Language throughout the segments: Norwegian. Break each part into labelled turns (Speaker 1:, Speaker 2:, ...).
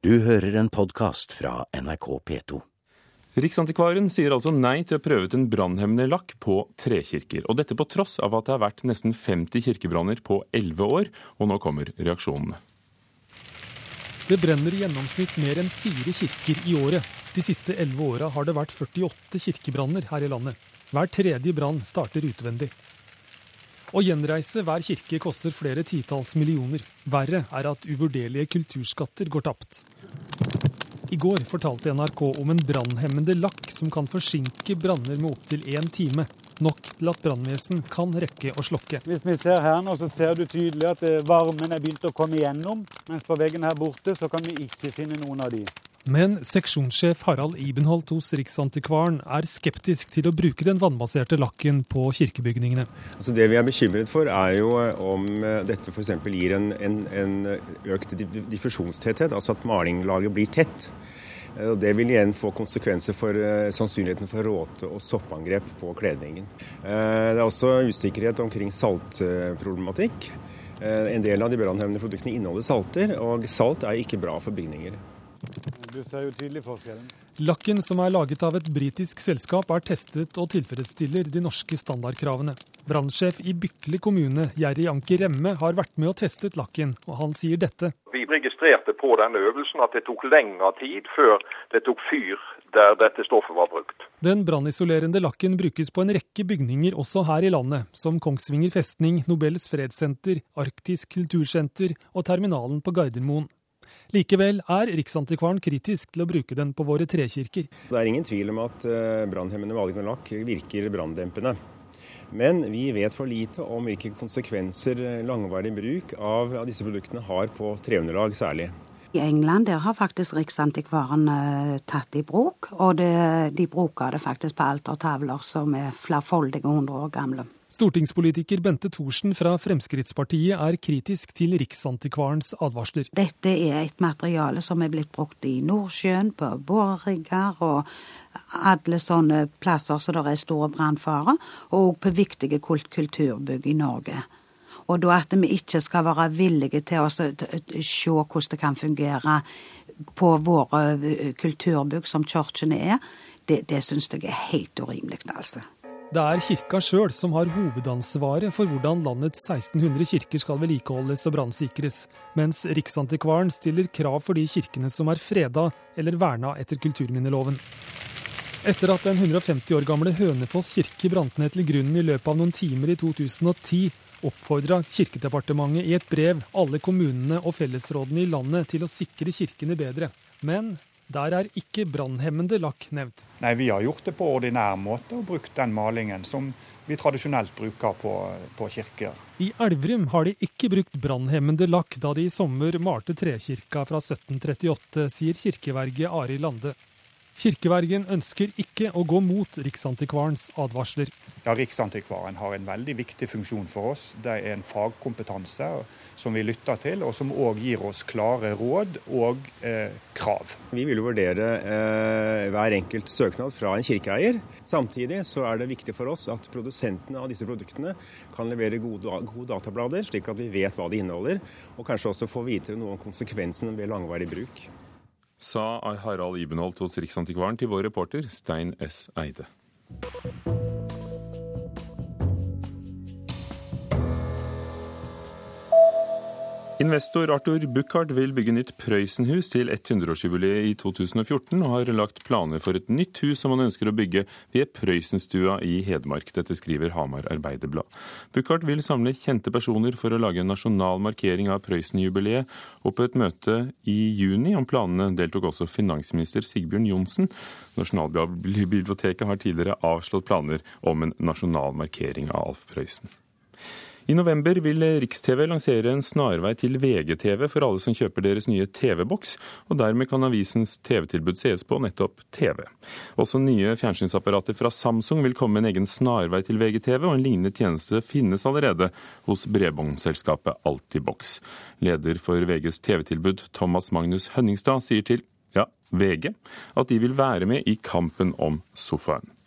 Speaker 1: Du hører en podkast fra NRK P2.
Speaker 2: Riksantikvaren sier altså nei til å prøve ut en brannhemmende lakk på trekirker. Og dette på tross av at det har vært nesten 50 kirkebranner på 11 år, og nå kommer reaksjonene.
Speaker 3: Det brenner i gjennomsnitt mer enn fire kirker i året. De siste elleve åra har det vært 48 kirkebranner her i landet. Hver tredje brann starter utvendig. Å gjenreise hver kirke koster flere titalls millioner. Verre er at uvurderlige kulturskatter går tapt. I går fortalte NRK om en brannhemmende lakk som kan forsinke branner med opptil én time. Nok til at brannvesen kan rekke å slokke.
Speaker 4: Hvis vi ser her nå, så ser du tydelig at eh, varmen er begynt å komme igjennom. Mens på veggen her borte så kan vi ikke finne noen av de.
Speaker 3: Men seksjonssjef Harald Ibenholt hos Riksantikvaren er skeptisk til å bruke den vannbaserte lakken på kirkebygningene.
Speaker 5: Altså det vi er bekymret for, er jo eh, om eh, dette f.eks. gir en, en, en, økt diffusjonstetthet, altså at malinglaget blir tett. Eh, Det vil igjen få konsekvenser for sannsynligheten for råte- og soppangrep på kledningen. Det er også usikkerhet omkring saltproblematikk. En del av de brannhemmende produktene inneholder salter, og salt er ikke bra for bygninger.
Speaker 4: Du ser jo tydelig forskjellen.
Speaker 3: Lakken, som er laget av et britisk selskap, er testet og tilfredsstiller de norske standardkravene. Brannsjef i Bykle kommune, Jerry Anker Remme, har vært med og testet lakken, og han sier dette.
Speaker 6: Vi registrerte på denne øvelsen at det tok lengre tid før det tok fyr der dette stoffet var brukt.
Speaker 3: Den brannisolerende lakken brukes på en rekke bygninger også her i landet, som Kongsvinger festning, Nobels fredssenter, Arktisk kultursenter og terminalen på Gardermoen. Likevel er Riksantikvaren kritisk til å bruke den på våre trekirker.
Speaker 5: Det er ingen tvil om at eh, brannhemmende maling med lakk virker branndempende. Men vi vet for lite om hvilke konsekvenser eh, langvarig bruk av disse produktene har på treunderlag særlig.
Speaker 7: I England der har faktisk Riksantikvaren uh, tatt i bruk, og det, de bruker det faktisk på altertavler som er flerfoldige hundre år gamle.
Speaker 3: Stortingspolitiker Bente Thorsen fra Fremskrittspartiet er kritisk til Riksantikvarens advarsler.
Speaker 7: Dette er et materiale som er blitt brukt i Nordsjøen, på borerigger og alle sånne plasser så det er store brannfare, og på viktige kulturbygg i Norge. Og da at vi ikke skal være villige til å se hvordan det kan fungere på våre eh, kulturbygg, som kirkene er, det, det syns jeg er helt urimelig, altså.
Speaker 3: Det er kirka sjøl som har hovedansvaret for hvordan landets 1600 kirker skal vedlikeholdes og brannsikres, mens Riksantikvaren stiller krav for de kirkene som er freda eller verna etter kulturminneloven. Etter at den 150 år gamle Hønefoss kirke brant ned til grunnen i løpet av noen timer i 2010, oppfordra Kirkedepartementet i et brev alle kommunene og fellesrådene i landet til å sikre kirkene bedre. Men der er ikke brannhemmende lakk nevnt.
Speaker 8: Nei, Vi har gjort det på ordinær måte og brukt den malingen som vi tradisjonelt bruker på, på kirker.
Speaker 3: I Elverum har de ikke brukt brannhemmende lakk da de i sommer malte trekirka fra 1738, sier kirkeverget Ari Lande. Kirkevergen ønsker ikke å gå mot Riksantikvarens advarsler.
Speaker 8: Ja, Riksantikvaren har en veldig viktig funksjon for oss. Det er en fagkompetanse som vi lytter til, og som òg gir oss klare råd og eh, krav.
Speaker 5: Vi vil vurdere eh, hver enkelt søknad fra en kirkeeier. Samtidig så er det viktig for oss at produsentene av disse produktene kan levere gode, gode datablader, slik at vi vet hva de inneholder, og kanskje også få vite noe om konsekvensene ved langvarig bruk
Speaker 2: sa Harald Ibenholt hos Riksantikvaren til vår reporter Stein S. Eide. Investor Arthur Buchardt vil bygge nytt Prøysenhus til 100-årsjubileet i 2014, og har lagt planer for et nytt hus som han ønsker å bygge ved Prøysenstua i Hedmark. Dette skriver Hamar Arbeiderblad. Buchardt vil samle kjente personer for å lage en nasjonal markering av Prøysen-jubileet, og på et møte i juni om planene deltok også finansminister Sigbjørn Johnsen. Nasjonalbiblioteket har tidligere avslått planer om en nasjonal markering av Alf Prøysen. I november vil Riks-TV lansere en snarvei til VGTV for alle som kjøper deres nye TV-boks, og dermed kan avisens TV-tilbud sees på nettopp TV. Også nye fjernsynsapparater fra Samsung vil komme med en egen snarvei til VGTV, og en lignende tjeneste finnes allerede hos bredbåndselskapet Altibox. Leder for VGs TV-tilbud, Thomas Magnus Hønningstad, sier til ja, VG at de vil være med i kampen om sofaen.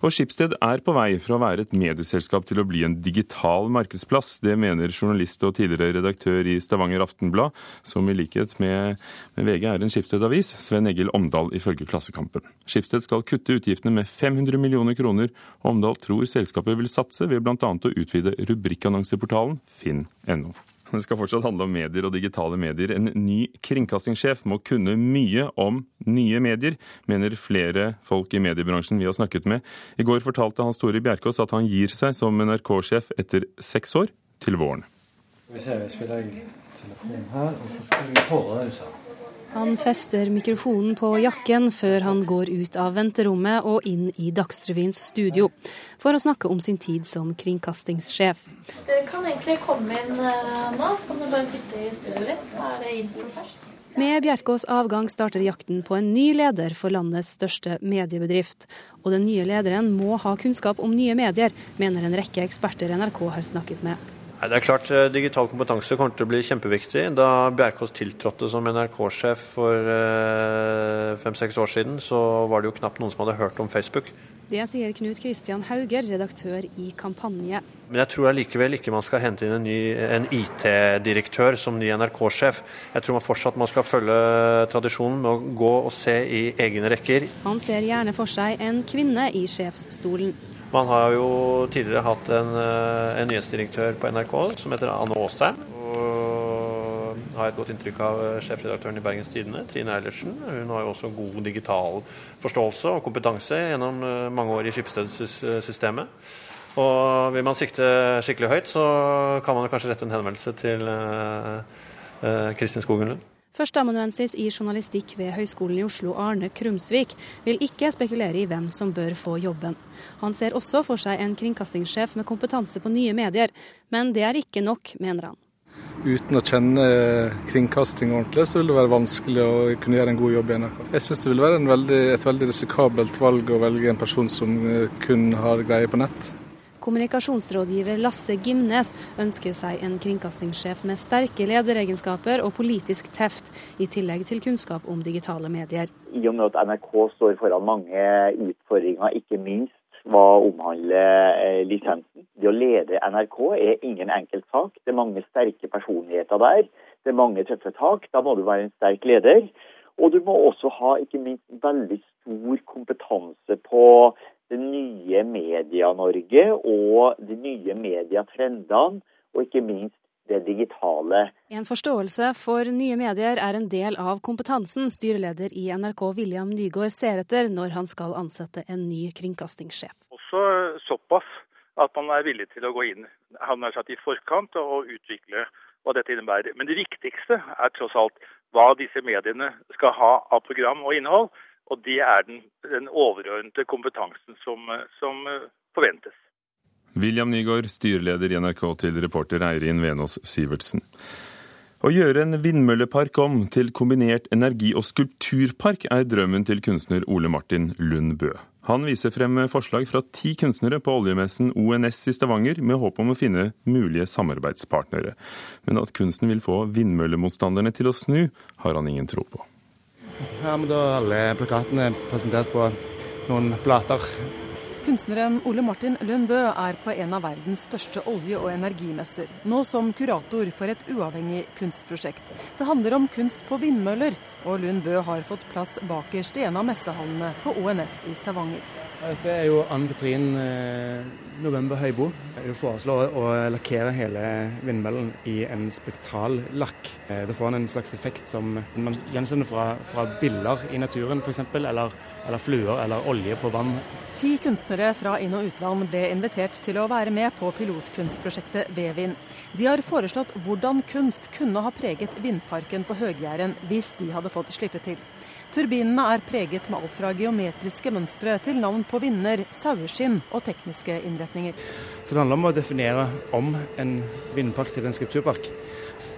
Speaker 2: Og Skipsted er på vei fra å være et medieselskap til å bli en digital markedsplass. Det mener journalist og tidligere redaktør i Stavanger Aftenblad, som i likhet med, med VG er en Skipsted-avis, Sven Egil Omdal ifølge Klassekampen. Skipsted skal kutte utgiftene med 500 millioner kroner. Omdal tror selskapet vil satse ved bl.a. å utvide rubrikkannonseportalen finn.no. Det skal fortsatt handle om medier og digitale medier. En ny kringkastingssjef må kunne mye om nye medier, mener flere folk i mediebransjen vi har snakket med. I går fortalte Hans Tore Bjerkås at han gir seg som NRK-sjef etter seks år, til våren.
Speaker 9: Vi ser, hvis vi legger telefonen her, og så skal vi på det,
Speaker 10: han fester mikrofonen på jakken før han går ut av venterommet og inn i Dagsrevyens studio for å snakke om sin tid som kringkastingssjef.
Speaker 11: Dere kan egentlig komme inn eh, nå, så kan dere bare sitte i studioet ditt. Da er det intro først.
Speaker 10: Med Bjerkås avgang starter jakten på en ny leder for landets største mediebedrift. Og den nye lederen må ha kunnskap om nye medier, mener en rekke eksperter NRK har snakket med.
Speaker 12: Det er klart eh, Digital kompetanse kommer til å bli kjempeviktig. Da Bjerkås tiltrådte som NRK-sjef for eh, fem-seks år siden, så var det jo knapt noen som hadde hørt om Facebook.
Speaker 10: Det sier Knut Kristian Hauger, redaktør i Kampanje.
Speaker 12: Men jeg tror allikevel ikke man skal hente inn en, en IT-direktør som ny NRK-sjef. Jeg tror man fortsatt man skal følge tradisjonen med å gå og se i egne rekker.
Speaker 10: Han ser gjerne for seg en kvinne i sjefsstolen.
Speaker 12: Man har jo tidligere hatt en, eh, en nyhetsdirektør på NRK som heter Anne Aasheim. Og har et godt inntrykk av eh, sjefredaktøren i Bergens Tidende, Trine Eilertsen. Hun har jo også god digital forståelse og kompetanse gjennom eh, mange år i Skipsted-systemet. Og vil man sikte skikkelig høyt, så kan man kanskje rette en henvendelse til Kristin Skogen Lund.
Speaker 10: Førsteamanuensis i journalistikk ved Høgskolen i Oslo, Arne Krumsvik, vil ikke spekulere i hvem som bør få jobben. Han ser også for seg en kringkastingssjef med kompetanse på nye medier, men det er ikke nok, mener han.
Speaker 13: Uten å kjenne kringkasting ordentlig, så vil det være vanskelig å kunne gjøre en god jobb i NRK. Jeg syns det vil være veldig, et veldig risikabelt valg å velge en person som kun har greie på nett.
Speaker 10: Kommunikasjonsrådgiver Lasse Gimnes ønsker seg en kringkastingssjef med sterke lederegenskaper og politisk teft, i tillegg til kunnskap om digitale medier.
Speaker 14: I og med at NRK står foran mange utfordringer, ikke minst hva omhandler eh, lisensen. Det å lede NRK er ingen enkelt sak. Det er mange sterke personligheter der. Det er mange tøffe tak. Da må du være en sterk leder. Og du må også ha ikke minst veldig stor kompetanse på det nye Media-Norge og de nye mediatrendene, og ikke minst det digitale.
Speaker 10: En forståelse for nye medier er en del av kompetansen styreleder i NRK William Nygaard ser etter når han skal ansette en ny kringkastingssjef.
Speaker 15: Også såpass at man er villig til å gå inn han er satt i forkant og utvikle hva dette innebærer. Men det viktigste er tross alt hva disse mediene skal ha av program og innhold. Og det er den, den overordnede kompetansen som, som, forventes.
Speaker 2: William Nygaard, styreleder i NRK, til reporter Eirin Venås Sivertsen. Å gjøre en vindmøllepark om til kombinert energi- og skulpturpark er drømmen til kunstner Ole Martin Lund Bø. Han viser frem forslag fra ti kunstnere på oljemessen ONS i Stavanger, med håp om å finne mulige samarbeidspartnere. Men at kunsten vil få vindmøllemotstanderne til å snu, har han ingen tro på.
Speaker 16: Her er alle plakatene presentert på noen plater.
Speaker 17: Kunstneren Ole Martin Lundbø er på en av verdens største olje- og energimesser, nå som kurator for et uavhengig kunstprosjekt. Det handler om kunst på vindmøller, og Lundbø har fått plass bakerst i en av messehallene på ONS i Stavanger.
Speaker 16: Dette er jo Ann Katrin eh, November Høibo. Hun foreslår å lakkere hele vindmøllen i en spektral lakk. Eh, det får en slags effekt som man gjenkjenner fra, fra biller i naturen f.eks., eller, eller fluer eller olje på vann.
Speaker 17: Ti kunstnere fra inn- og utland ble invitert til å være med på pilotkunstprosjektet Vevin. De har foreslått hvordan kunst kunne ha preget vindparken på Høg-Jæren hvis de hadde fått slippe til. Turbinene er preget med alt fra geometriske mønstre til navn på vinder, saueskinn og tekniske innretninger.
Speaker 16: Så Det handler om å definere om en vindpark til en skulpturpark.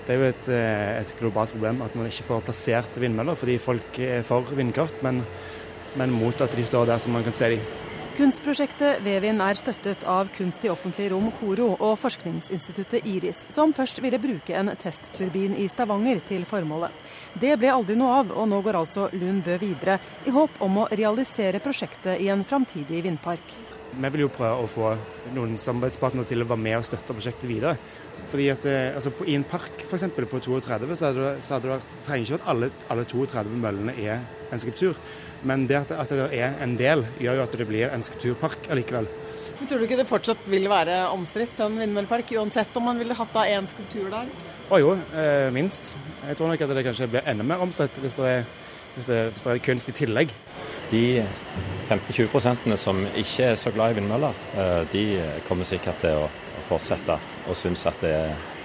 Speaker 16: Det er jo et, eh, et, globalt problem at man ikke får plassert vindmøller, fordi folk er for vindkraft, men, men mot at de står der som man kan se dem.
Speaker 17: Kunstprosjektet Vevin er støttet av Kunst i offentlig rom KORO og forskningsinstituttet IRIS, som først ville bruke en testturbin i Stavanger til formålet. Det ble aldri noe av, og nå går altså Lund Bø videre, i håp om å realisere prosjektet i en framtidig vindpark.
Speaker 16: Vi vil jo prøve å få noen samarbeidspartnere til å være med og støtte prosjektet videre. Fordi at eh, altså I en park for eksempel, på 32 så, det, så hadde det, trenger ikke at alle, alle 32 møllene er en skulptur. Men det at, at, det er en del, gjør jo at det blir en skulpturpark allikevel.
Speaker 17: Men tror du ikke det fortsatt vil være omstridt, en vindmøllepark, uansett om man ville hatt da én skulptur der?
Speaker 16: Å jo, eh, minst. Jeg tror nok at det kanskje blir enda mer omstridt hvis, hvis, hvis, det er kunst i tillegg.
Speaker 18: De 15-20 som ikke er så glad i vindmøller, eh, de kommer sikkert til å fortsette og synes at det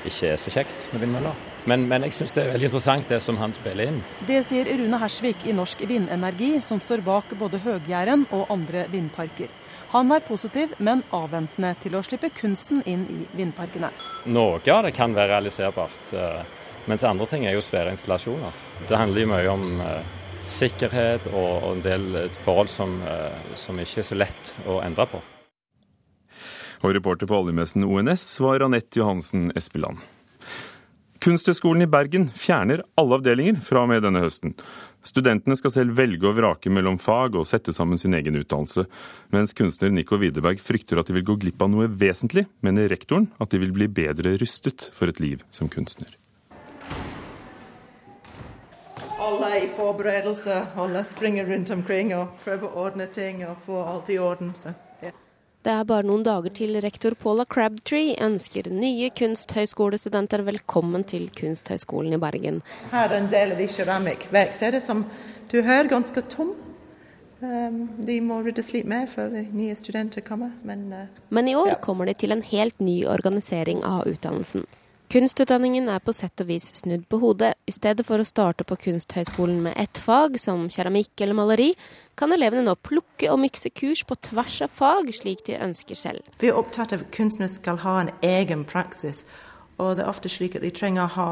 Speaker 18: ikke er så kjekt med vindmøller. Men, men jeg syns det er veldig interessant det som han spiller inn.
Speaker 17: Det sier Rune Hersvik i Norsk Vindenergi, som står bak både Høgjæren og andre vindparker. Han er positiv, men avventende til å slippe kunsten inn i vindparkene.
Speaker 18: Noe av det kan være realiserbart, eh, mens andre ting er jo svære installasjoner. Det handler jo mye om eh, sikkerhet og en del forhold som, eh, som ikke er så lett å endre på.
Speaker 2: Og reporter på oljemessen ONS var Anette Johansen Espeland. Kunsthøgskolen i Bergen fjerner alle avdelinger fra og med denne høsten. Studentene skal selv velge og vrake mellom fag og sette sammen sin egen utdannelse. Mens kunstner Nico Widerberg frykter at de vil gå glipp av noe vesentlig, mener rektoren at de vil bli bedre rustet for et liv som kunstner.
Speaker 19: Alle i forberedelse, alle springer rundt omkring og prøver å ordne ting og få alt i orden. Så.
Speaker 20: Det er bare noen dager til rektor Paula Crabtree ønsker nye kunsthøyskolestudenter velkommen til Kunsthøgskolen i Bergen.
Speaker 19: Her er en del av de keramikkverkstedene som du hører ganske tom. Um, de må ryddes litt mer før de nye studenter kommer. Men, uh,
Speaker 20: Men i år
Speaker 19: ja.
Speaker 20: kommer de til en helt ny organisering av utdannelsen. Kunstutdanningen er på sett og vis snudd på hodet. I stedet for å starte på Kunsthøgskolen med ett fag, som keramikk eller maleri, kan elevene nå plukke og mikse kurs på tvers av fag, slik de ønsker selv.
Speaker 19: Vi er opptatt av at kunstnere skal ha en egen praksis, og det er ofte slik at de trenger å ha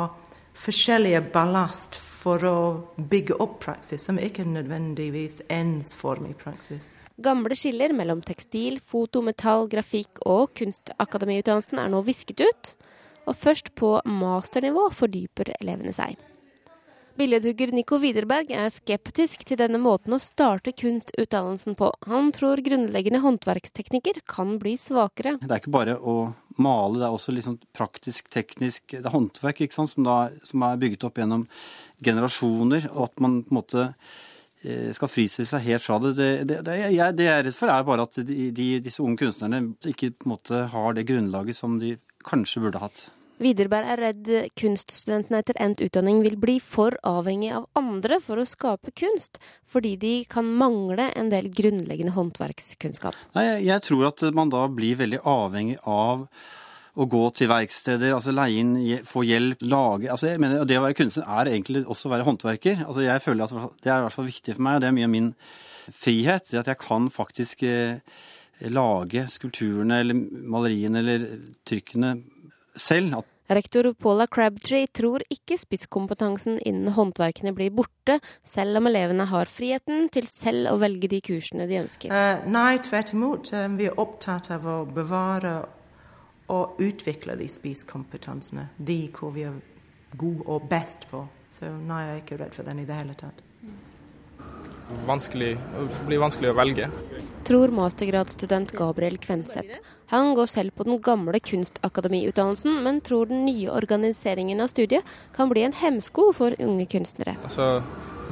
Speaker 19: forskjellige ballast for å bygge opp praksis, som ikke nødvendigvis ensformig praksis.
Speaker 20: Gamle skiller mellom tekstil, foto, metall, grafikk og kunstakademiutdannelsen er nå visket ut og først på masternivå fordyper elevene seg. Billedhugger Nico Widerberg er skeptisk til denne måten å starte kunstutdannelsen på. Han tror grunnleggende håndverksteknikker kan bli svakere.
Speaker 21: Det er ikke bare å male, det er også liksom praktisk, teknisk det er håndverk sant, som, da, som er bygget opp gjennom generasjoner, og at man på en måte eh, skal fristille seg helt fra det. Det, det, det, jeg, det jeg er redd for, er bare at de, de, disse unge kunstnerne ikke på en måte har det grunnlaget som de kanskje burde hatt.
Speaker 20: Widerberg er redd kunststudentene etter endt utdanning vil bli for avhengig av andre for å skape kunst, fordi de kan mangle en del grunnleggende håndverkskunnskap.
Speaker 21: Nei, jeg tror at man da blir veldig avhengig av å gå til verksteder, altså leie inn, få hjelp, lage altså jeg mener, Det å være kunstner er egentlig også å være håndverker. Altså jeg føler at Det er i hvert fall viktig for meg, og det er mye av min frihet. det At jeg kan faktisk eh, lage skulpturene eller maleriene eller trykkene selv.
Speaker 20: Rektor Paula Crabtree tror ikke spisskompetansen innen håndverkene blir borte, selv om elevene har friheten til selv å velge de kursene de ønsker.
Speaker 19: Uh, nei, tvert imot. Uh, vi er opptatt av å bevare og utvikle de spisskompetansene. De hvor vi er gode og best på. Så nei, jeg er ikke redd for den i det hele tatt.
Speaker 22: Vanskelig, det blir vanskelig å velge.
Speaker 20: Tror mastergradsstudent Gabriel Kvenseth. Han går selv på den gamle kunstakademiutdannelsen, men tror den nye organiseringen av studiet kan bli en hemsko for unge kunstnere.
Speaker 22: Altså,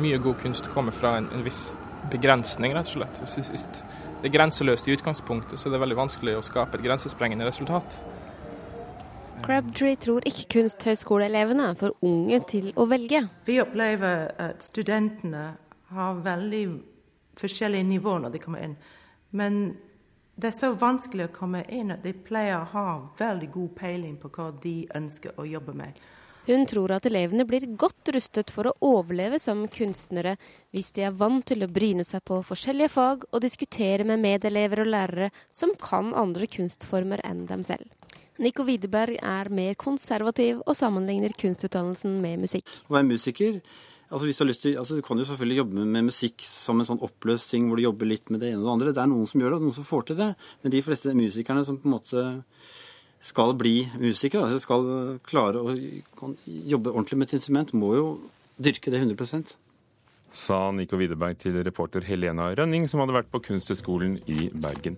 Speaker 22: Mye god kunst kommer fra en, en viss begrensning, rett og slett. Hvis, det er grenseløst i utgangspunktet, så er det veldig vanskelig å skape et grensesprengende resultat.
Speaker 20: Crabtree tror ikke kunsthøyskoleelevene er for unge til å velge.
Speaker 19: Vi opplever at studentene har veldig forskjellige nivåer når de kommer inn. Men det er så vanskelig å komme inn at de pleier å ha veldig god peiling på hva de ønsker å jobbe med.
Speaker 20: Hun tror at elevene blir godt rustet for å overleve som kunstnere hvis de er vant til å bryne seg på forskjellige fag og diskutere med medelever og lærere som kan andre kunstformer enn dem selv. Nico Widerberg er mer konservativ og sammenligner kunstutdannelsen med musikk.
Speaker 21: Å være musiker altså hvis Du har lyst til, altså du kan jo selvfølgelig jobbe med, musikk som en sånn oppløst ting hvor du jobber litt med det ene og det andre. Det er noen som gjør det, og noen som får til det. Men de fleste musikerne som på en måte skal bli musikere, altså skal klare å jobbe ordentlig med et instrument, må jo dyrke det 100%
Speaker 2: Sa Nico Widerberg til reporter Helena Rønning, som hadde vært på Kunsthøgskolen i Bergen.